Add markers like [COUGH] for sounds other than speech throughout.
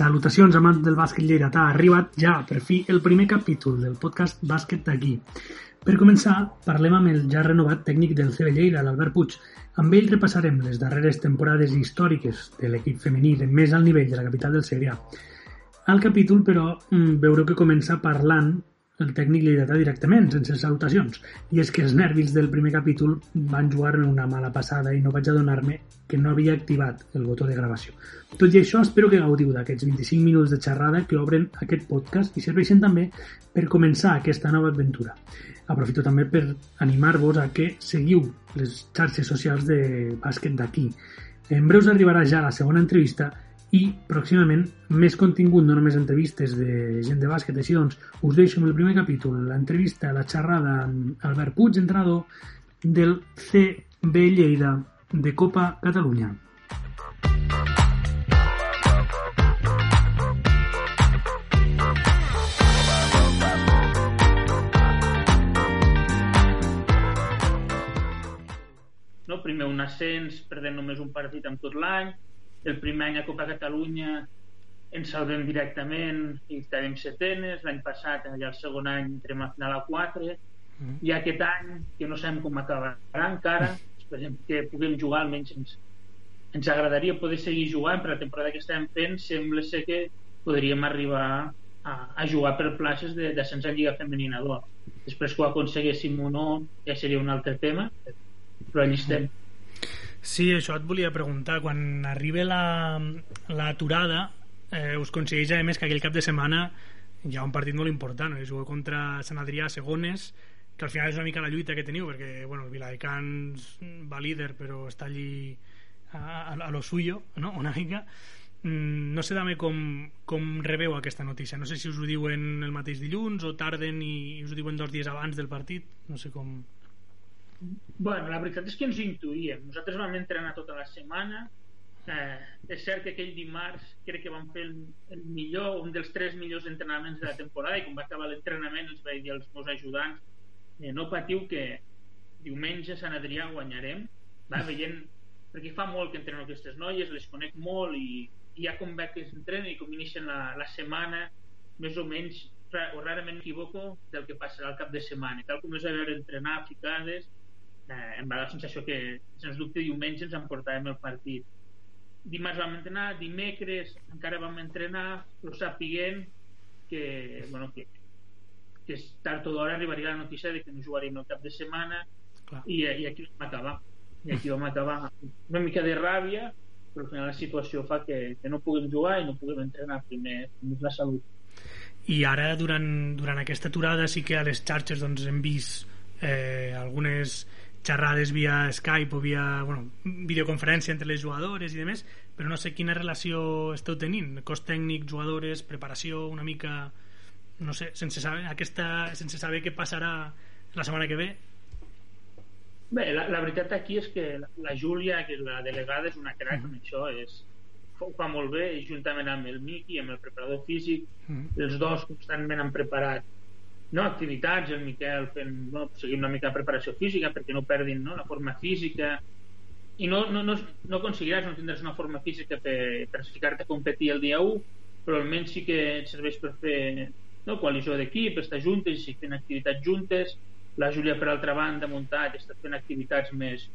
Salutacions, amants del bàsquet lleidatà. Ha arribat ja, per fi, el primer capítol del podcast Bàsquet d'aquí. Per començar, parlem amb el ja renovat tècnic del CB Lleida, l'Albert Puig. Amb ell repassarem les darreres temporades històriques de l'equip femení de més alt nivell de la capital del Segrià. Al capítol, però, mm, veureu que comença parlant el tècnic lleidatà directament, sense salutacions. I és que els nervis del primer capítol van jugar en una mala passada i no vaig adonar-me que no havia activat el botó de gravació. Tot i això, espero que gaudiu d'aquests 25 minuts de xerrada que obren aquest podcast i serveixen també per començar aquesta nova aventura. Aprofito també per animar-vos a que seguiu les xarxes socials de bàsquet d'aquí. En breus arribarà ja la segona entrevista i pròximament més contingut, no només entrevistes de gent de bàsquet, així doncs us deixo amb el primer capítol, l'entrevista, la xerrada amb Albert Puig, entrenador del CB Lleida de Copa Catalunya. no? primer un ascens, perdent només un partit amb tot l'any, el primer any a Copa Catalunya ens salvem directament i quedem setenes, l'any passat, ja el segon any, entrem a final a 4, Mm. i aquest any, que no sabem com acabarà encara, esperem que puguem jugar, almenys ens, ens agradaria poder seguir jugant, per la temporada que estem fent sembla ser que podríem arribar a, a jugar per places de- d'ascens a Lliga Femenina 2. Després que ho aconseguéssim o no, ja seria un altre tema, però allí estem. Sí, això et volia preguntar. Quan arriba la- l'aturada, eh, us coincideix a més que aquell cap de setmana hi ha un partit molt important, eh? jugueu contra Sant Adrià a segones, que al final és una mica la lluita que teniu, perquè bueno, el Viladecans va líder, però està allí a, a, a lo suyo, no? [LAUGHS] una mica. Mm, no sé també com, com rebeu aquesta notícia. No sé si us ho diuen el mateix dilluns o tarden i, i us ho diuen dos dies abans del partit. No sé com... Bueno, la veritat és que ens intuïem. Nosaltres vam entrenar tota la setmana. Eh, és cert que aquell dimarts crec que vam fer el, el millor, un dels tres millors entrenaments de la temporada i quan va acabar l'entrenament els vaig dir als meus ajudants eh, no patiu que diumenge a Sant Adrià guanyarem va veient, perquè fa molt que entreno aquestes noies, les conec molt i, i ja com veig que s'entrenen i com inicien la, la setmana més o menys o rarament m'equivoco del que passarà al cap de setmana tal com les vaig veure entrenar ficades eh, em va la sensació que sens dubte diumenge ens emportàvem el partit. Dimarts vam entrenar, dimecres encara vam entrenar, però sapiguent que, bueno, que, que tard o d'hora arribaria la notícia de que no jugaríem el cap de setmana Clar. i, i aquí vam acabar. I aquí vam acabar una mica de ràbia però al final la situació fa que, que no puguem jugar i no puguem entrenar primer, primer la salut. I ara durant, durant aquesta aturada sí que a les xarxes doncs, hem vist eh, algunes xerrades via Skype o via bueno, videoconferència entre les jugadores i demés, però no sé quina relació esteu tenint, cos tècnic, jugadores, preparació, una mica no sé, sense saber, aquesta, sense saber què passarà la setmana que ve. Bé, la, la veritat aquí és que la, la Júlia, que és la delegada, és una crac en això, és, ho fa molt bé, i juntament amb el Miqui, amb el preparador físic, Mhm. els dos constantment han preparat no, activitats, el Miquel fent, no, seguint una mica de preparació física perquè no perdin no, la forma física. I no, no, no, no aconseguiràs no tindràs una forma física per, per ficar-te a competir el dia 1 però almenys sí que et serveix per fer no, coalició d'equip, estar juntes i fent activitats juntes. La Júlia per altra banda ha muntat està fent activitats més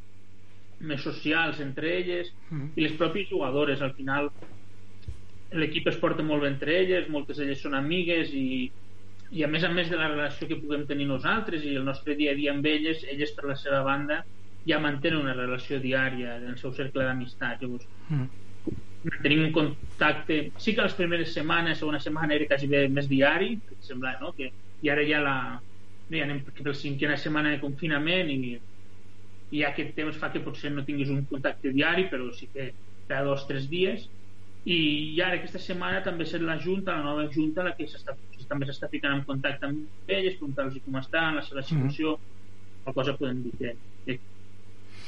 més socials entre elles. Mhm. i les pròpies jugadores al final l'equip es porta molt bé entre elles moltes d'elles són amigues i, i a més a més de la relació que puguem tenir nosaltres i el nostre dia a dia amb elles, elles per la seva banda ja mantenen una relació diària en el seu cercle d'amistat llavors mm. tenim un contacte sí que les primeres setmanes o una setmana era quasi bé més diari sembla no? que, i ara ja la no, ja anem per la cinquena setmana de confinament i, i aquest temps fa que potser no tinguis un contacte diari però sí que cada dos o tres dies i ara aquesta setmana també serà la Junta, la nova Junta la que també s'està ficant en contacte amb ells preguntar-los com estan, la seva mhm. situació mm -hmm. qual cosa podem dir que, que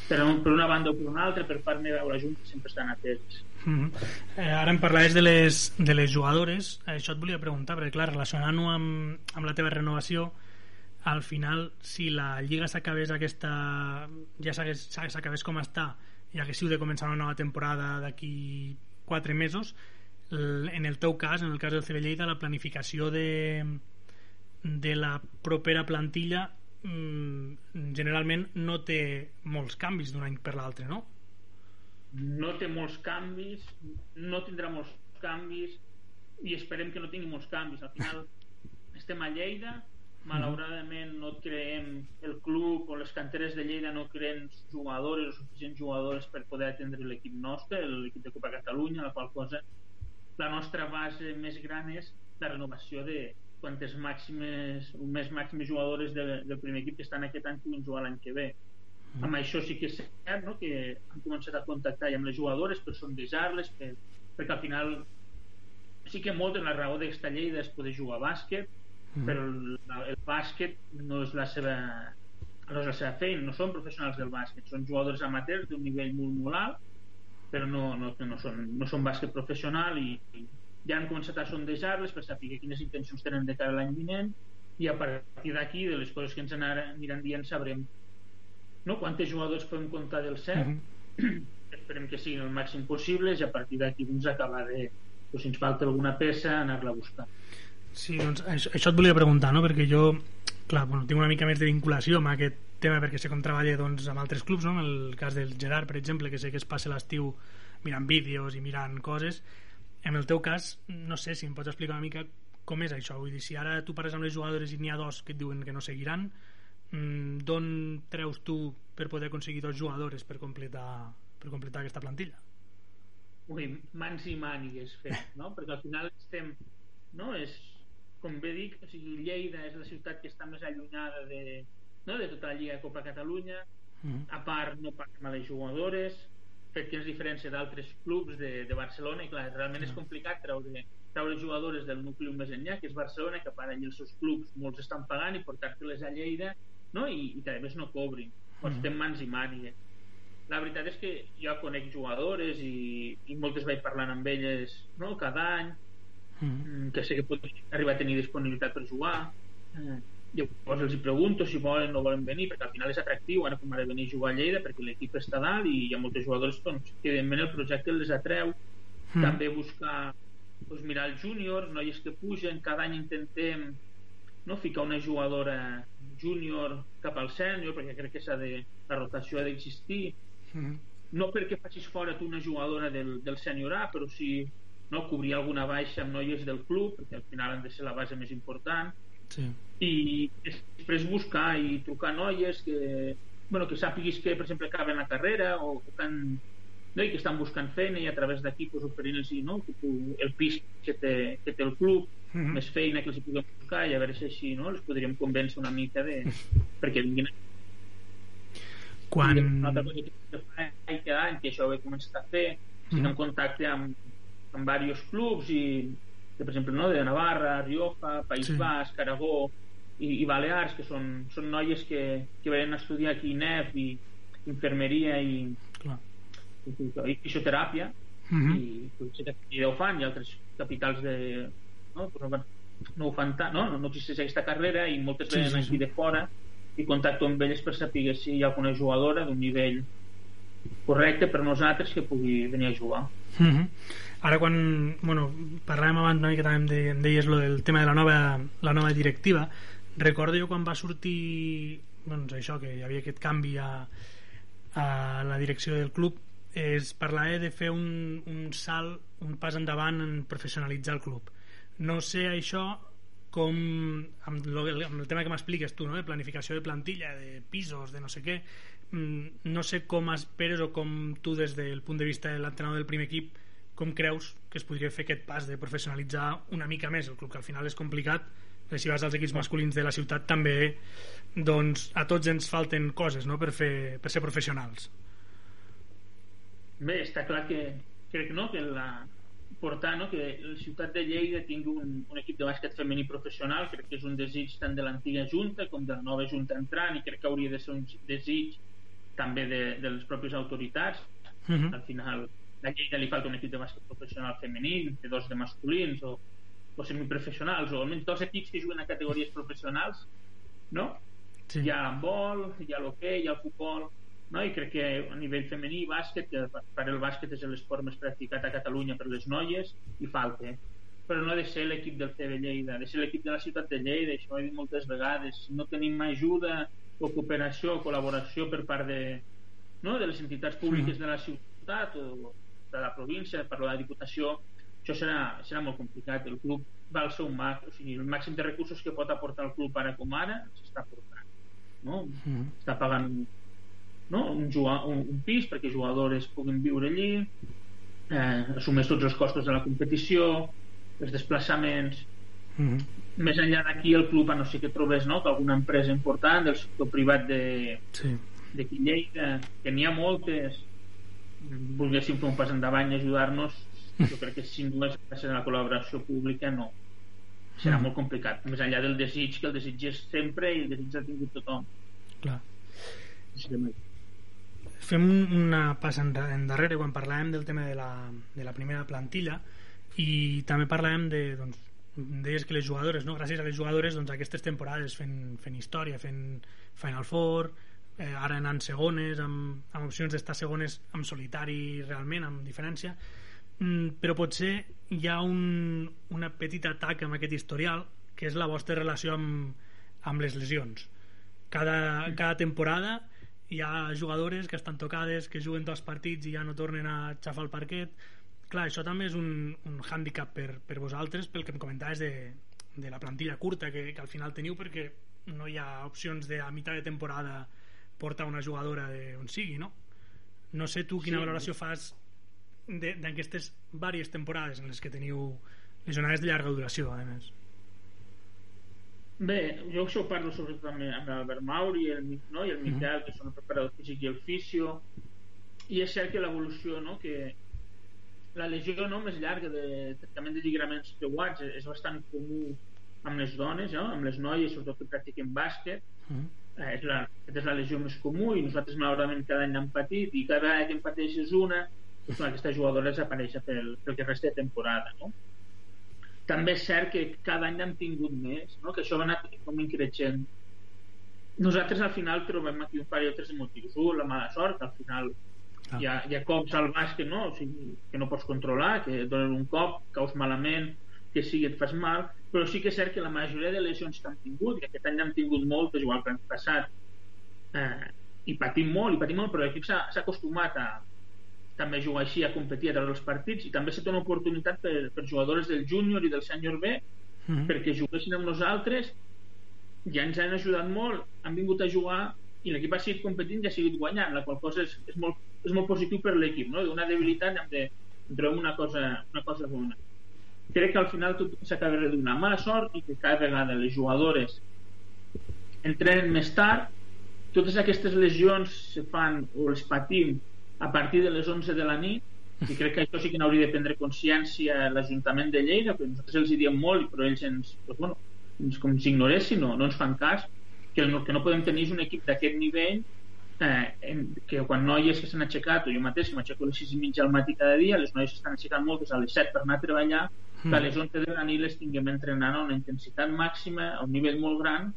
per, per una banda o per una altra per part meva o la Junta sempre estan atents mm -hmm. eh, ara em parlaves de les, de les jugadores això et volia preguntar perquè clar, relacionant-ho amb, amb la teva renovació al final si la Lliga s'acabés aquesta ja s'acabés com està i haguéssiu de començar una nova temporada d'aquí 4 mesos en el teu cas, en el cas del CB Lleida la planificació de, de la propera plantilla mm, generalment no té molts canvis d'un any per l'altre, no? No té molts canvis, no tindrà molts canvis i esperem que no tingui molts canvis. Al final estem a Lleida, malauradament no creem el club o les canteres de Lleida no creen jugadores o suficients jugadores per poder atendre l'equip nostre, l'equip de Copa Catalunya, la qual cosa la nostra base més gran és la renovació de quantes màximes, més màximes jugadores de, del primer equip que estan aquest any puguin jugar l'any que ve. Mm. Amb això sí que és cert no? que han començat a contactar amb les jugadores per sondejar-les, per, perquè al final sí que molt de la raó d'esta Lleida és poder jugar a bàsquet, mm. però el, el bàsquet no és la seva no és la seva feina, no són professionals del bàsquet són jugadors amateurs d'un nivell molt molt alt però no, no, no, són, no són bàsquet professional i, i ja han començat a sondejar-les per saber quines intencions tenen de cara a l'any vinent i a partir d'aquí, de les coses que ens aniran dient, sabrem no? quantes jugadors podem comptar del CEP mm -hmm. esperem que siguin el màxim possibles i a partir d'aquí doncs acabar de, doncs, si ens falta alguna peça anar-la a buscar Sí, doncs això, això et volia preguntar, no? Perquè jo, clar, bueno, tinc una mica més de vinculació amb aquest tema perquè sé com treballa doncs, amb altres clubs, no? En el cas del Gerard, per exemple, que sé que es passa l'estiu mirant vídeos i mirant coses. En el teu cas, no sé si em pots explicar una mica com és això. Vull dir, si ara tu parles amb les jugadores i n'hi ha dos que et diuen que no seguiran, mmm, d'on treus tu per poder aconseguir dos jugadores per completar, per completar aquesta plantilla? Ui, mans i mànigues fet, no? Perquè al final estem... No? És, com bé dic, o sigui, Lleida és la ciutat que està més allunyada de, no, de tota la Lliga de Copa Catalunya mm. a part no parlem a les jugadores fet que ens diferència d'altres clubs de, de Barcelona i clar, realment mm. és complicat treure, treure jugadores del nucli més enllà que és Barcelona, que part allà els seus clubs molts estan pagant i portar-te-les a Lleida no? I, i que a més no cobrin o mm. estem mans i mànigues la veritat és que jo conec jugadores i, i moltes vaig parlant amb elles no? cada any mm. que sé que pot arribar a tenir disponibilitat per jugar mm. llavors els hi pregunto si volen o volen venir perquè al final és atractiu ara com ara venir a jugar a Lleida perquè l'equip està dalt i hi ha molts jugadors doncs, que evidentment el projecte les atreu mm. també buscar doncs, mirar el júnior, noies que pugen cada any intentem no, ficar una jugadora júnior cap al sènior perquè crec que s'ha de la rotació ha d'existir mm. no perquè facis fora tu una jugadora del, del sènior A però si no? cobrir alguna baixa amb noies del club perquè al final han de ser la base més important sí. i després buscar i trucar noies que, bueno, que sàpiguis que per exemple acaben la carrera o, que, han, no? i que estan buscant feina i a través d'aquí pues, oferint-los no? el pis que té, que té el club mm -hmm. més feina que els puguem buscar i a veure si així no? els podríem convèncer una mica de... [LAUGHS] perquè vinguin quan... I una altra cosa que fa cada any que això ho he començat a fer mm -hmm. en contacte amb en diversos clubs i de, per exemple no, de Navarra, Rioja, País sí. Basc, Aragó i, i Balears que són, són noies que, que venen a estudiar aquí NEF i infermeria i, Clar. i, i fisioteràpia mm -hmm. i potser que ho fan i altres capitals de no, no, no ho fan tant, no, no existeix aquesta carrera i moltes sí, venen sí, aquí de fora i contacto amb elles per saber si hi ha alguna jugadora d'un nivell correcte per nosaltres que pugui venir a jugar mm -hmm. ara quan bueno, parlàvem abans una mica també em deies lo del tema de la nova, la nova directiva recordo jo quan va sortir doncs això, que hi havia aquest canvi a, a la direcció del club es parlava de fer un, un salt un pas endavant en professionalitzar el club no sé això com amb, lo, amb el tema que m'expliques tu, no? de planificació de plantilla, de pisos, de no sé què no sé com esperes o com tu des del punt de vista de l'entrenador del primer equip com creus que es podria fer aquest pas de professionalitzar una mica més? El club, que al final és complicat si vas als equips masculins de la ciutat també doncs a tots ens falten coses no? per, fer, per ser professionals. Bé, està clar que crec no, que la, portar no, que la ciutat de Lleida tingui un, un equip de bàsquet femení professional crec que és un desig tant de l'antiga junta com de la nova junta entrant i crec que hauria de ser un desig també de, de les pròpies autoritats uh Mhm. -huh. al final a Lleida li falta un equip de bàsquet professional femení té dos de masculins o, o semiprofessionals o almenys dos equips que juguen a categories professionals no? sí. hi ha l'handbol, hi ha l'hoquei, hi ha el futbol no? i crec que a nivell femení bàsquet, que per el bàsquet és l'esport més practicat a Catalunya per les noies hi falta però no ha de ser l'equip del CB Lleida ha de ser l'equip de la ciutat de Lleida això ho he dit moltes vegades si no tenim ajuda o cooperació o col·laboració per part de, no? de les entitats públiques de la ciutat o de la província, per la Diputació això serà, serà molt complicat el club va al seu màxim o sigui, el màxim de recursos que pot aportar el club ara com ara s'està aportant no? Mhm. està pagant no? un, un, un pis perquè jugadores puguin viure allí eh, assumeix tots els costos de la competició els desplaçaments Mhm. més enllà d'aquí el club a no sé què trobés no? que alguna empresa important del sector privat de, sí. de Lleida que n'hi ha moltes volguessin fer un pas endavant i ajudar-nos jo crec que si no és gràcies a la col·laboració pública no serà Mm. molt complicat més enllà del desig que el desig és sempre i el desig l'ha tingut tothom clar fem un- una passa enra- endarrere quan parlàvem del tema de la, de la primera plantilla i també parlàvem de doncs, deies que les jugadores, no? gràcies a les jugadores doncs, aquestes temporades fent, fent història fent Final Four eh, ara anant segones amb, amb opcions d'estar segones amb solitari realment, amb diferència mm, però potser hi ha un, una petita atac amb aquest historial que és la vostra relació amb, amb les lesions cada, cada temporada hi ha jugadores que estan tocades que juguen dos partits i ja no tornen a xafar el parquet clar, això també és un, un hàndicap per, per vosaltres pel que em comentaves de, de la plantilla curta que, que al final teniu perquè no hi ha opcions de a meitat de temporada portar una jugadora d'on sigui, no? No sé tu quina Sí. valoració fas de- d'aquestes diverses temporades en les que teniu lesionades de llarga duració, a més. Bé, jo això ho parlo sobretot amb, amb l'Albert Mauri el, no? i el Miquel, que són el preparador físic i el fisio, i és cert que l'evolució, no? que la lesió no, més llarga de tractament de lligraments creuats és bastant comú amb les dones, no? amb les noies, sobretot que practiquen bàsquet, Mm. eh, és la, aquesta és la lesió més comú i nosaltres malauradament cada any n'hem patit i cada vegada que en pateixes una doncs, aquesta jugadora desapareix pel, pel que resta de temporada no? també és cert que cada any n'hem tingut més no? que això va anar com increixent nosaltres al final trobem aquí un parell o tres motius un, la mala sort, al final Ah. hi ha, hi ha cops al bàsquet no? o sigui, que no pots controlar que et donen un cop, caus malament que sigui et fas mal, però sí que és cert que la majoria de lesions que hem tingut, i aquest any n'hem tingut moltes, igual que l'any passat, eh, i patim molt, i patim molt, però l'equip s'ha s'ha acostumat a també jugar així, a competir a través dels partits, i també s'ha una oportunitat per, per jugadors del júnior i del sènior B Mm. perquè juguessin amb nosaltres ja ens han ajudat molt han vingut a jugar i l'equip ha seguit competint i ha seguit guanyant la qual cosa és, és, molt, és molt positiu per l'equip no? d'una debilitat hem de trobem una cosa, una cosa bona crec que al final tot s'acaba reduint una mala sort i que cada vegada les jugadores entrenen més tard totes aquestes lesions se fan o les patim a partir de les 11 de la nit i crec que això sí que n'hauria de prendre consciència l'Ajuntament de Lleida perquè nosaltres els hi diem molt però ells ens, doncs, bueno, ens com si ignoressin no, no ens fan cas que el que no podem tenir és un equip d'aquest nivell eh, que quan noies que s'han aixecat o jo mateix que m'aixeco a les 6 i mitja al matí cada dia les noies s'estan aixecant moltes a les 7 per anar a treballar que a les 11 de la nit les tinguem entrenant a una intensitat màxima a un nivell molt gran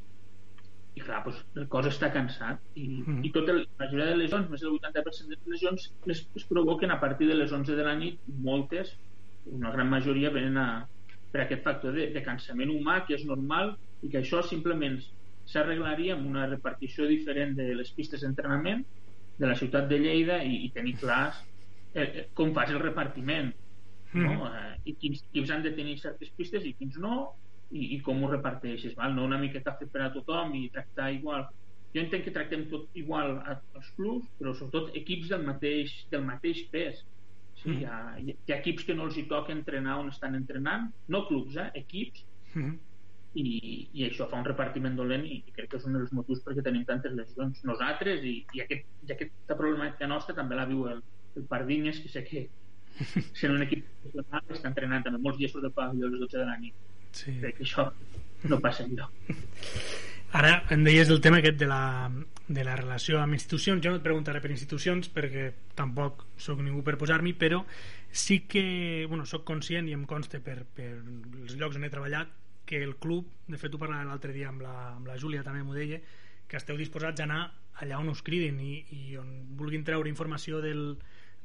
i clar, doncs, el cos està cansat i, Mm. i tota la majoria de lesions, més del 80% de les lesions les, es provoquen a partir de les 11 de la nit moltes, una gran majoria venen a, per aquest factor de, de cansament humà que és normal i que això simplement s'arreglaria amb una repartició diferent de les pistes d'entrenament de la ciutat de Lleida i, i tenir clars eh, eh, com fas el repartiment no? Mm. Eh, i quins equips han de tenir certes pistes i quins no i, i com ho reparteixes val? no una miqueta fet per a tothom i tractar igual jo entenc que tractem tot igual als clubs però sobretot equips del mateix, del mateix pes sí, mm. hi, ha, hi ha equips que no els hi toca entrenar on estan entrenant no clubs, eh? equips mm. I, i això fa un repartiment dolent i, i crec que és un dels motius perquè tenim tantes lesions nosaltres i, i, aquest, i aquesta problemàtica nostra també la viu el, el Pardinyes que sé que [LAUGHS] sent un equip professional està entrenant també molts dies del pavelló a les 12 de la nit. Sí. crec que això no passa enlloc. [LAUGHS] Ara em deies del tema aquest de la, de la relació amb institucions. Jo no et preguntaré per institucions perquè tampoc sóc ningú per posar-m'hi però sí que bueno, sóc conscient i em consta per, per els llocs on he treballat que el club, de fet ho parlàvem l'altre dia amb la, amb la Júlia també m'ho deia que esteu disposats a anar allà on us cridin i, i on vulguin treure informació del,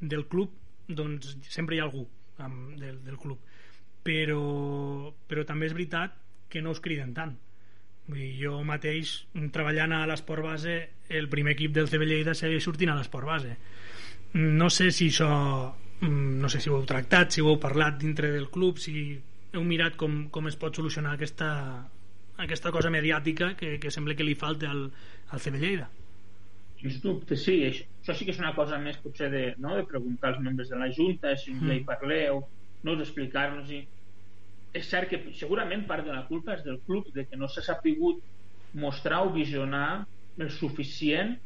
del club doncs sempre hi ha algú amb, del, del club. Però, però també és veritat que no us criden tant. Vull dir, jo mateix treballant a l'esport base el primer equip del CB Lleida segueix sortint a l'esport base. No sé si això mm, no sé si ho heu tractat si ho heu parlat dintre del club si heu mirat com, com es pot solucionar aquesta, aquesta cosa mediàtica que, que sembla que li falta al, al CB Lleida sens dubte, sí, això, això sí que és una cosa més potser de, no, de preguntar als membres de la Junta si mm. hi parleu no explicar-nos i és cert que segurament part de la culpa és del club de que no s'ha sapigut mostrar o visionar el suficient.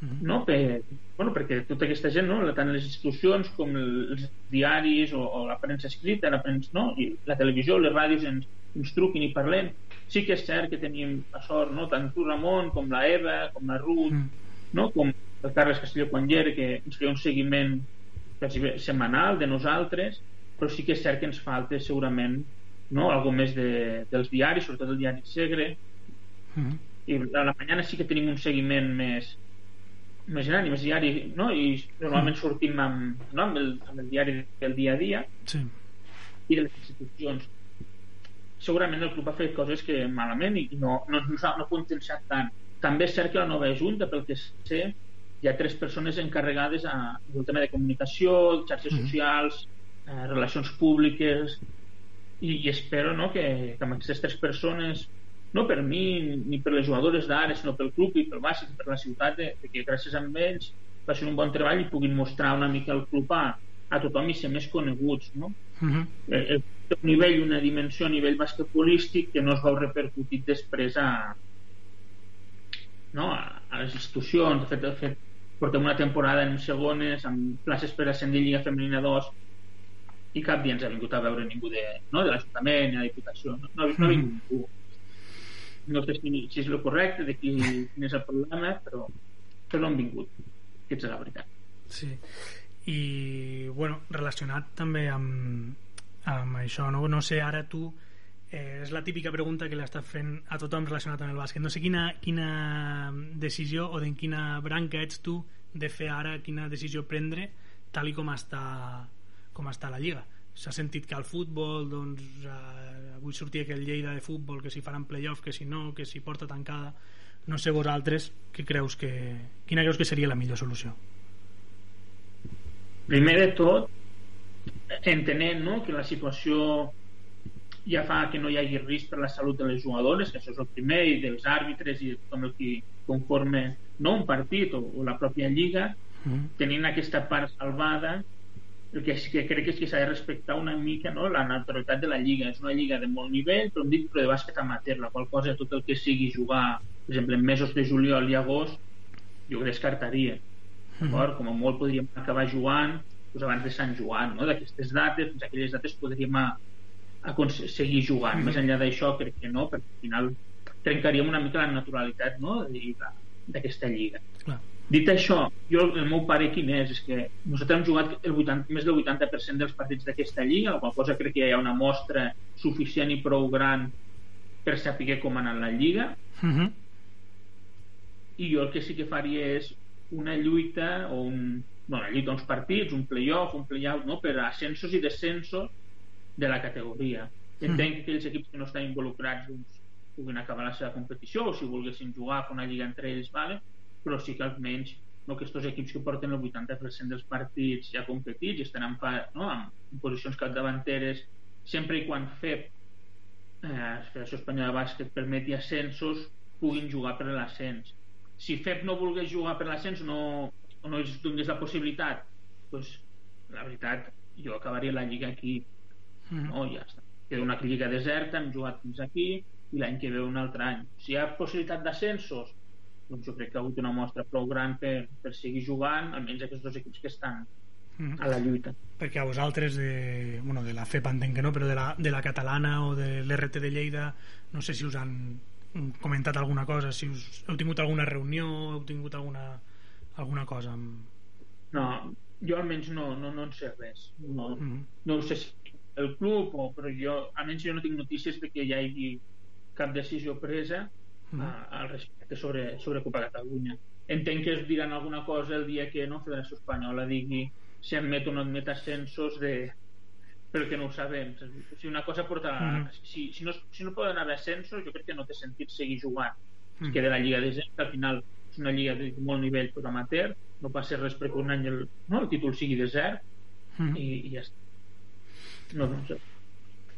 No? Per, bueno, perquè tota aquesta gent no? tant les institucions com els diaris o, o la premsa escrita la premsa, no? i la televisió, les ràdios ens, ens truquin i parlem sí que és cert que tenim a sort no? tant tu Ramon com la Eva com la Ruth mm no? com el Carles Castelló quan hi era que ens feia un seguiment setmanal de nosaltres però sí que és cert que ens falta segurament no? algo més de, dels diaris sobretot el diari Segre mm i a la mañana sí que tenim un seguiment més més gran i més diari no? i normalment mm. sortim amb, no? amb, el, amb el diari del dia a dia sí. i de les institucions segurament el club ha fet coses que malament i no, no, no, no potenciat tant també és cert que la nova Junta, pel que sé, hi ha tres persones encarregades a, del tema de comunicació, xarxes mm -hmm. socials, eh, relacions públiques, i, i espero no, que, que amb aquestes tres persones, no per mi ni per les jugadores d'ara, sinó pel club i pel bàsic, per la ciutat, de, de que gràcies a ells facin un bon treball i puguin mostrar una mica el club a, a tothom i ser més coneguts. No? Uh -huh. eh, un nivell una dimensió a nivell basquetbolístic que no es veu repercutit després a, no? a, a les institucions de fet, de fet portem una temporada en segones amb places per ascendir Lliga Femenina 2 i cap dia ens ha vingut a veure ningú de, no? de l'Ajuntament ni de la Diputació no, no, no ha vingut ningú no sé si, si és el correcte de qui, quin és el problema però, però no han vingut. Que és la veritat. Sí. I bueno, relacionat també amb, amb això no, no sé ara tu eh, és la típica pregunta que l'està fent a tothom relacionat amb el bàsquet. No sé quina, quina decisió o en quina branca ets tu de fer ara quina decisió prendre tal i com està com està la Lliga s'ha sentit que al futbol doncs, eh, avui sortia aquell Lleida de futbol que si faran playoff, que si no que si porta tancada. No sé vosaltres què creus que, quina creus que seria la millor solució? Primer de tot entenent no, que la situació ja fa que no hi hagi risc per la salut de les jugadores, que això és el primer, i dels àrbitres i com el que conforme no un partit o, o la pròpia lliga, mm. tenint aquesta part salvada, el que, que crec és que s'ha de respectar una mica no, la naturalitat de la lliga. És una lliga de molt nivell, però dit però de bàsquet amateur, la qual cosa tot el que sigui jugar, per exemple, en mesos de juliol i agost, jo ho descartaria. Mm -hmm. Com a molt podríem acabar jugant doncs abans de Sant Joan, no? d'aquestes dates, doncs aquelles dates podríem seguir jugant. Mm -hmm. Més enllà d'això, crec que no, perquè al final trencaríem una mica la naturalitat no? d'aquesta lliga. Clar. Dit això, jo el meu pare quin és? És que nosaltres hem jugat el 80, més del 80% dels partits d'aquesta lliga, la qual cosa crec que hi ha una mostra suficient i prou gran per saber com ha anat la lliga. Mm -hmm. I jo el que sí que faria és una lluita o un, bueno, una lluita, uns partits, un playoff, un playout, no? per ascensos i descensos de la categoria. Hmm. Entenc que aquells equips que no estan involucrats doncs, puguin acabar la seva competició o si volguessin jugar a una lliga entre ells, vale? Però sí que almenys no, aquests equips que porten el 80% dels partits ja competits i estan en, no, en posicions capdavanteres sempre i quan FEP eh, la Federació Espanyola de Bàsquet permeti ascensos puguin jugar per l'ascens. Si FEP no volgués jugar per l'ascens no, no es donés la possibilitat doncs la veritat jo acabaria la lliga aquí Mhm. no, ja està. Queda una lliga deserta, hem jugat fins aquí i l'any que ve un altre any. Si hi ha possibilitat d'ascensos doncs jo crec que ha hagut una mostra prou gran per, per seguir jugant, almenys aquests dos equips que estan Mhm. a la lluita perquè a vosaltres de, bueno, de la FEP entenc que no, però de la, de la catalana o de l'RT de Lleida no sé si us han comentat alguna cosa si us, heu tingut alguna reunió heu tingut alguna, alguna cosa amb... no, jo almenys no, no, no en sé res no, Mhm. no ho sé si el club o, però jo, almenys jo no tinc notícies de que hi hagi cap decisió presa Mhm. a, al respecte sobre, sobre Copa Catalunya entenc que es diran alguna cosa el dia que no Federació Espanyola digui si admet o no admet ascensos de però que no ho sabem si una cosa porta Mhm. si, si, no, si no poden haver ascensos jo crec que no té sentit seguir jugant Mhm. es queda la Lliga de que al final és una lliga de molt nivell però amateur no passa res perquè un any el, no, el títol sigui desert Mhm. i, i ja està no, no sé.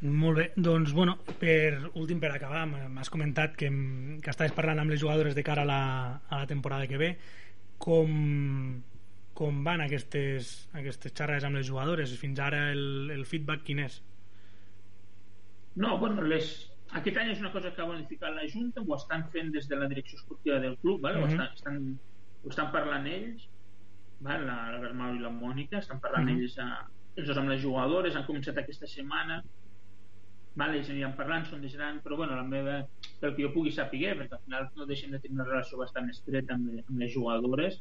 Molt bé, doncs bueno, per últim per acabar, m'has comentat que, que estaves parlant amb les jugadores de cara a la, a la temporada que ve com, com van aquestes, aquestes xerrades amb les jugadores fins ara el, el feedback quin és? no, bueno, les, aquest any és una cosa que ha bonificat la Junta ho estan fent des de la direcció esportiva del club vale? Mhm. ho, estan, estan, ho estan parlant ells vale? la, la Bermau i la Mònica estan parlant Mhm. ells, a, ells dos amb les jugadores han començat aquesta setmana vale, ells aniran parlant, són deixaran però bueno, la meva, pel que jo pugui saber perquè al final no deixen de tenir una relació bastant estreta amb, amb les jugadores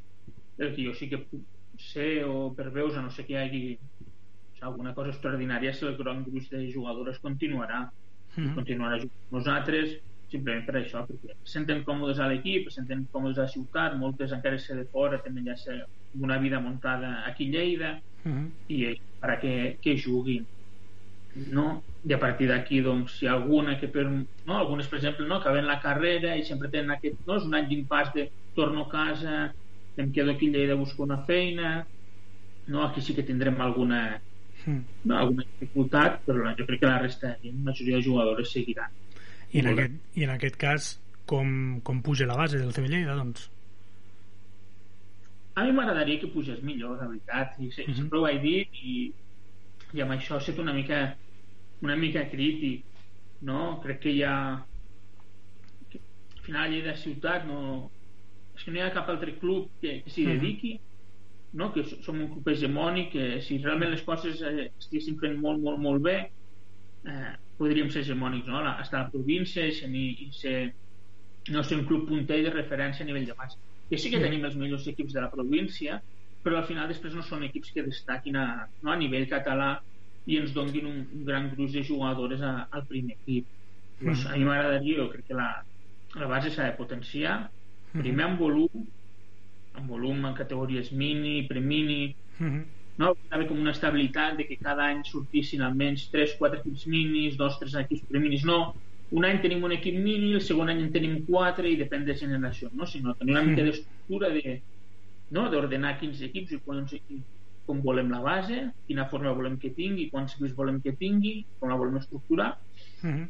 el que jo sí que puc ser o per veus a no sé que hi hagi o sigui, alguna cosa extraordinària si el gran gruix de jugadores continuarà Mhm. continuarà jugant amb nosaltres simplement per això, perquè se senten còmodes a l'equip, se senten còmodes a la ciutat moltes encara ser de fora tenen ja ser una vida muntada aquí a Lleida Mhm. i és per a que, que juguin no? I a partir d'aquí doncs, si ha alguna que per, no? algunes per exemple no? acaben la carrera i sempre tenen aquest no? és un any d'impàs de torno a casa em quedo aquí a Lleida buscar una feina no? aquí sí que tindrem alguna Mhm. no, alguna dificultat però jo crec que la resta la majoria de jugadores seguiran I, en aquest, I en aquest cas com, com puja la base del CB Lleida doncs? a mi m'agradaria que pugés millor, la veritat i se, Mhm. sempre ho vaig dir i, i amb això he estat una mica una mica crític no? crec que hi ha que, al final a Lleida ciutat no, és que no hi ha cap altre club que, que s'hi Mhm. dediqui no? que som un club hegemònic que si realment les coses eh, estiguessin fent molt, molt, molt bé eh, podríem ser hegemònics no? La, estar a la província i, ser, i ser no ser un club punter de referència a nivell de base que sí que Mm. tenim els millors equips de la província però al final després no són equips que destaquin a, no, a nivell català i ens donguin un, un gran gruix de jugadores a, al primer equip doncs, a mi m'agradaria, jo crec que la, la base s'ha de potenciar primer en volum en volum en categories mini, premini Mhm. no? haver com una estabilitat de que cada any sortissin almenys 3-4 equips minis, 2-3 equips preminis no, un any tenim un equip mini el segon any en tenim 4 i depèn de generació no? sinó tenir una mica d'estructura de, no? d'ordenar quins equips i quants equips com volem la base, quina forma volem que tingui, quants equips volem que tingui, com la volem estructurar. Mhm.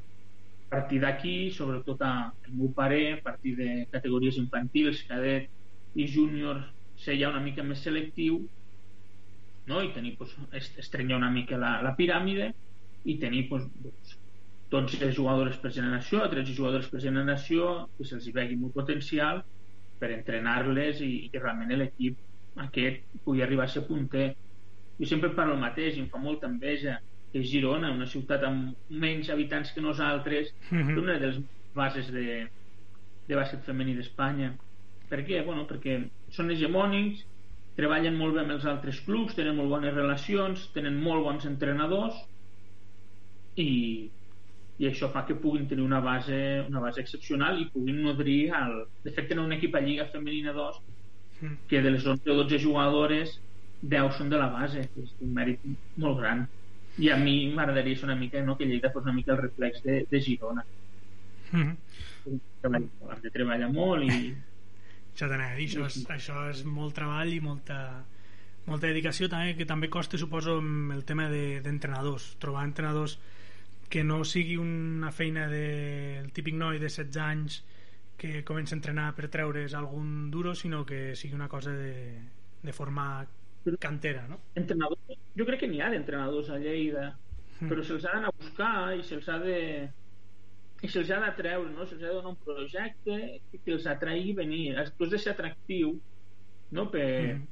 A partir d'aquí, sobretot a, el meu pare, a partir de categories infantils, cadet i júnior, ser ja una mica més selectiu no? i tenir, pues, est- estrenyar una mica la, la piràmide i tenir pues, doncs, 12 jugadores per generació, 13 jugadores per generació, que se'ls vegi molt potencial per entrenar-les i, i que realment l'equip aquest pugui arribar a ser punter. Jo sempre parlo el mateix i em fa molta enveja que Girona, una ciutat amb menys habitants que nosaltres, Mhm. té una de les bases de, de bàsquet femení d'Espanya. Per què? Bueno, perquè són hegemònics, treballen molt bé amb els altres clubs, tenen molt bones relacions, tenen molt bons entrenadors i, i això fa que puguin tenir una base, una base excepcional i puguin nodrir el... De fet, tenen un equip a Lliga Femenina 2 Mm. que de les 11 o 12 jugadores 10 són de la base, és un mèrit molt gran. I a mi m'agradaria ser una mica, no, que Lleida fos una mica el reflex de, de Girona. Mhm. Treball, hem de treballar molt i Això t'anava a dir, això és, això és molt treball i molta, molta dedicació també, que també costa suposo el tema de- d'entrenadors trobar entrenadors que no sigui una feina del de, típic noi de 16 anys que comença a entrenar per treure's algun duro, sinó que sigui una cosa de, de formar cantera, no? Entrenador, jo crec que n'hi ha d'entrenadors a Lleida, mm. però se'ls ha d'anar a buscar i se'ls ha de i se'ls ha de treure, no? se'ls ha de donar un projecte que els atraï venir. Tu has de ser atractiu no? per, mm.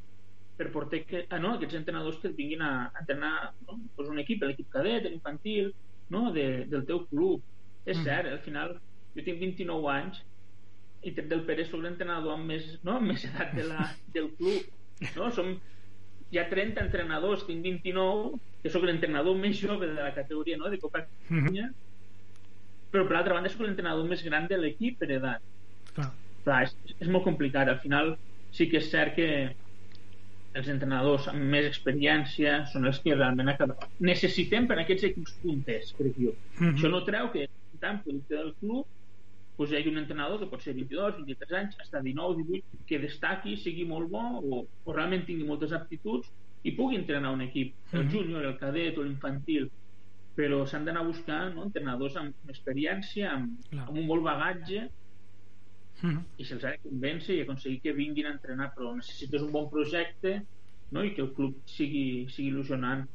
per portar que, ah, no? aquests entrenadors que et vinguin a, a entrenar no? pues un equip, l'equip cadet, l'infantil, no? de, del teu club. És mm. cert, al final jo tinc 29 anys i del Pere soc l'entrenador amb més, no? amb més edat de la, del club. No? Som, hi ha 30 entrenadors, tinc 29, que sóc l'entrenador més jove de la categoria no? de Copa Catalunya, mm -hmm. però per l'altra banda sóc l'entrenador més gran de l'equip per edat. Clar. Clar, és, és molt complicat. Al final sí que és cert que els entrenadors amb més experiència són els que realment acaben. necessitem per aquests equips punters, crec jo. Mm -hmm. Això no treu que tant producte del club pues, hi hagi un entrenador que pot ser 22, 23 anys, fins 19, 18, que destaqui, sigui molt bo o, o realment tingui moltes aptituds i pugui entrenar un equip, el mhm. júnior, el cadet o l'infantil però s'han d'anar a buscar no, entrenadors amb experiència, amb, amb un molt bagatge mhm. -huh. i se'ls ha de convèncer i aconseguir que vinguin a entrenar però necessites un bon projecte no, i que el club sigui, sigui il·lusionant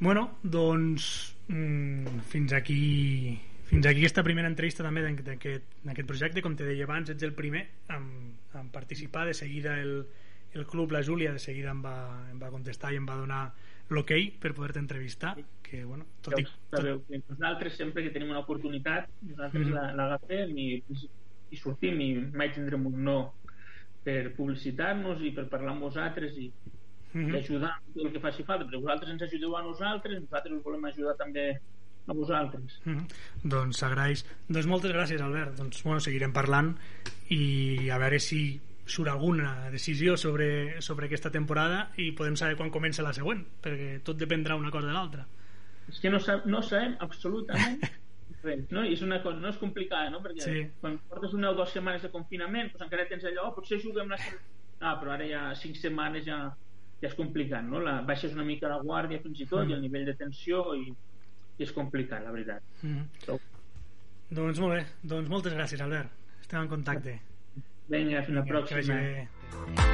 Bueno, doncs mm, fins aquí fins aquí aquesta primera entrevista també d'aquest projecte, com te deia abans, ets el primer en, en participar, de seguida el, el club, la Júlia, de seguida em va, em va contestar i em va donar l'hoquei okay per poder-te entrevistar que, bueno, tot i, tot... nosaltres sempre que tenim una oportunitat nosaltres mm -hmm. l'agafem i, i sortim i mai tindrem un no per publicitar-nos i per parlar amb vosaltres i, mm -hmm. i ajudar el que faci falta perquè vosaltres ens ajudeu a nosaltres nosaltres us volem ajudar també a vosaltres. Mm -hmm. Doncs s'agraeix. Doncs moltes gràcies, Albert. Doncs bueno, seguirem parlant i a veure si surt alguna decisió sobre, sobre aquesta temporada i podem saber quan comença la següent, perquè tot dependrà una cosa de l'altra. És que no, sab no sabem absolutament [LAUGHS] res, no? I és una cosa, no és complicada, no? Perquè sí. quan portes una o dues setmanes de confinament, doncs encara tens allò, oh, potser juguem la Ah, però ara ja cinc setmanes ja, ja és complicat, no? La, baixes una mica la guàrdia fins i tot mm. i el nivell de tensió i i és complicat, la veritat. Mm -hmm. Però... Doncs molt bé, doncs moltes gràcies, Albert. Estem en contacte. Vinga, fins la pròxima.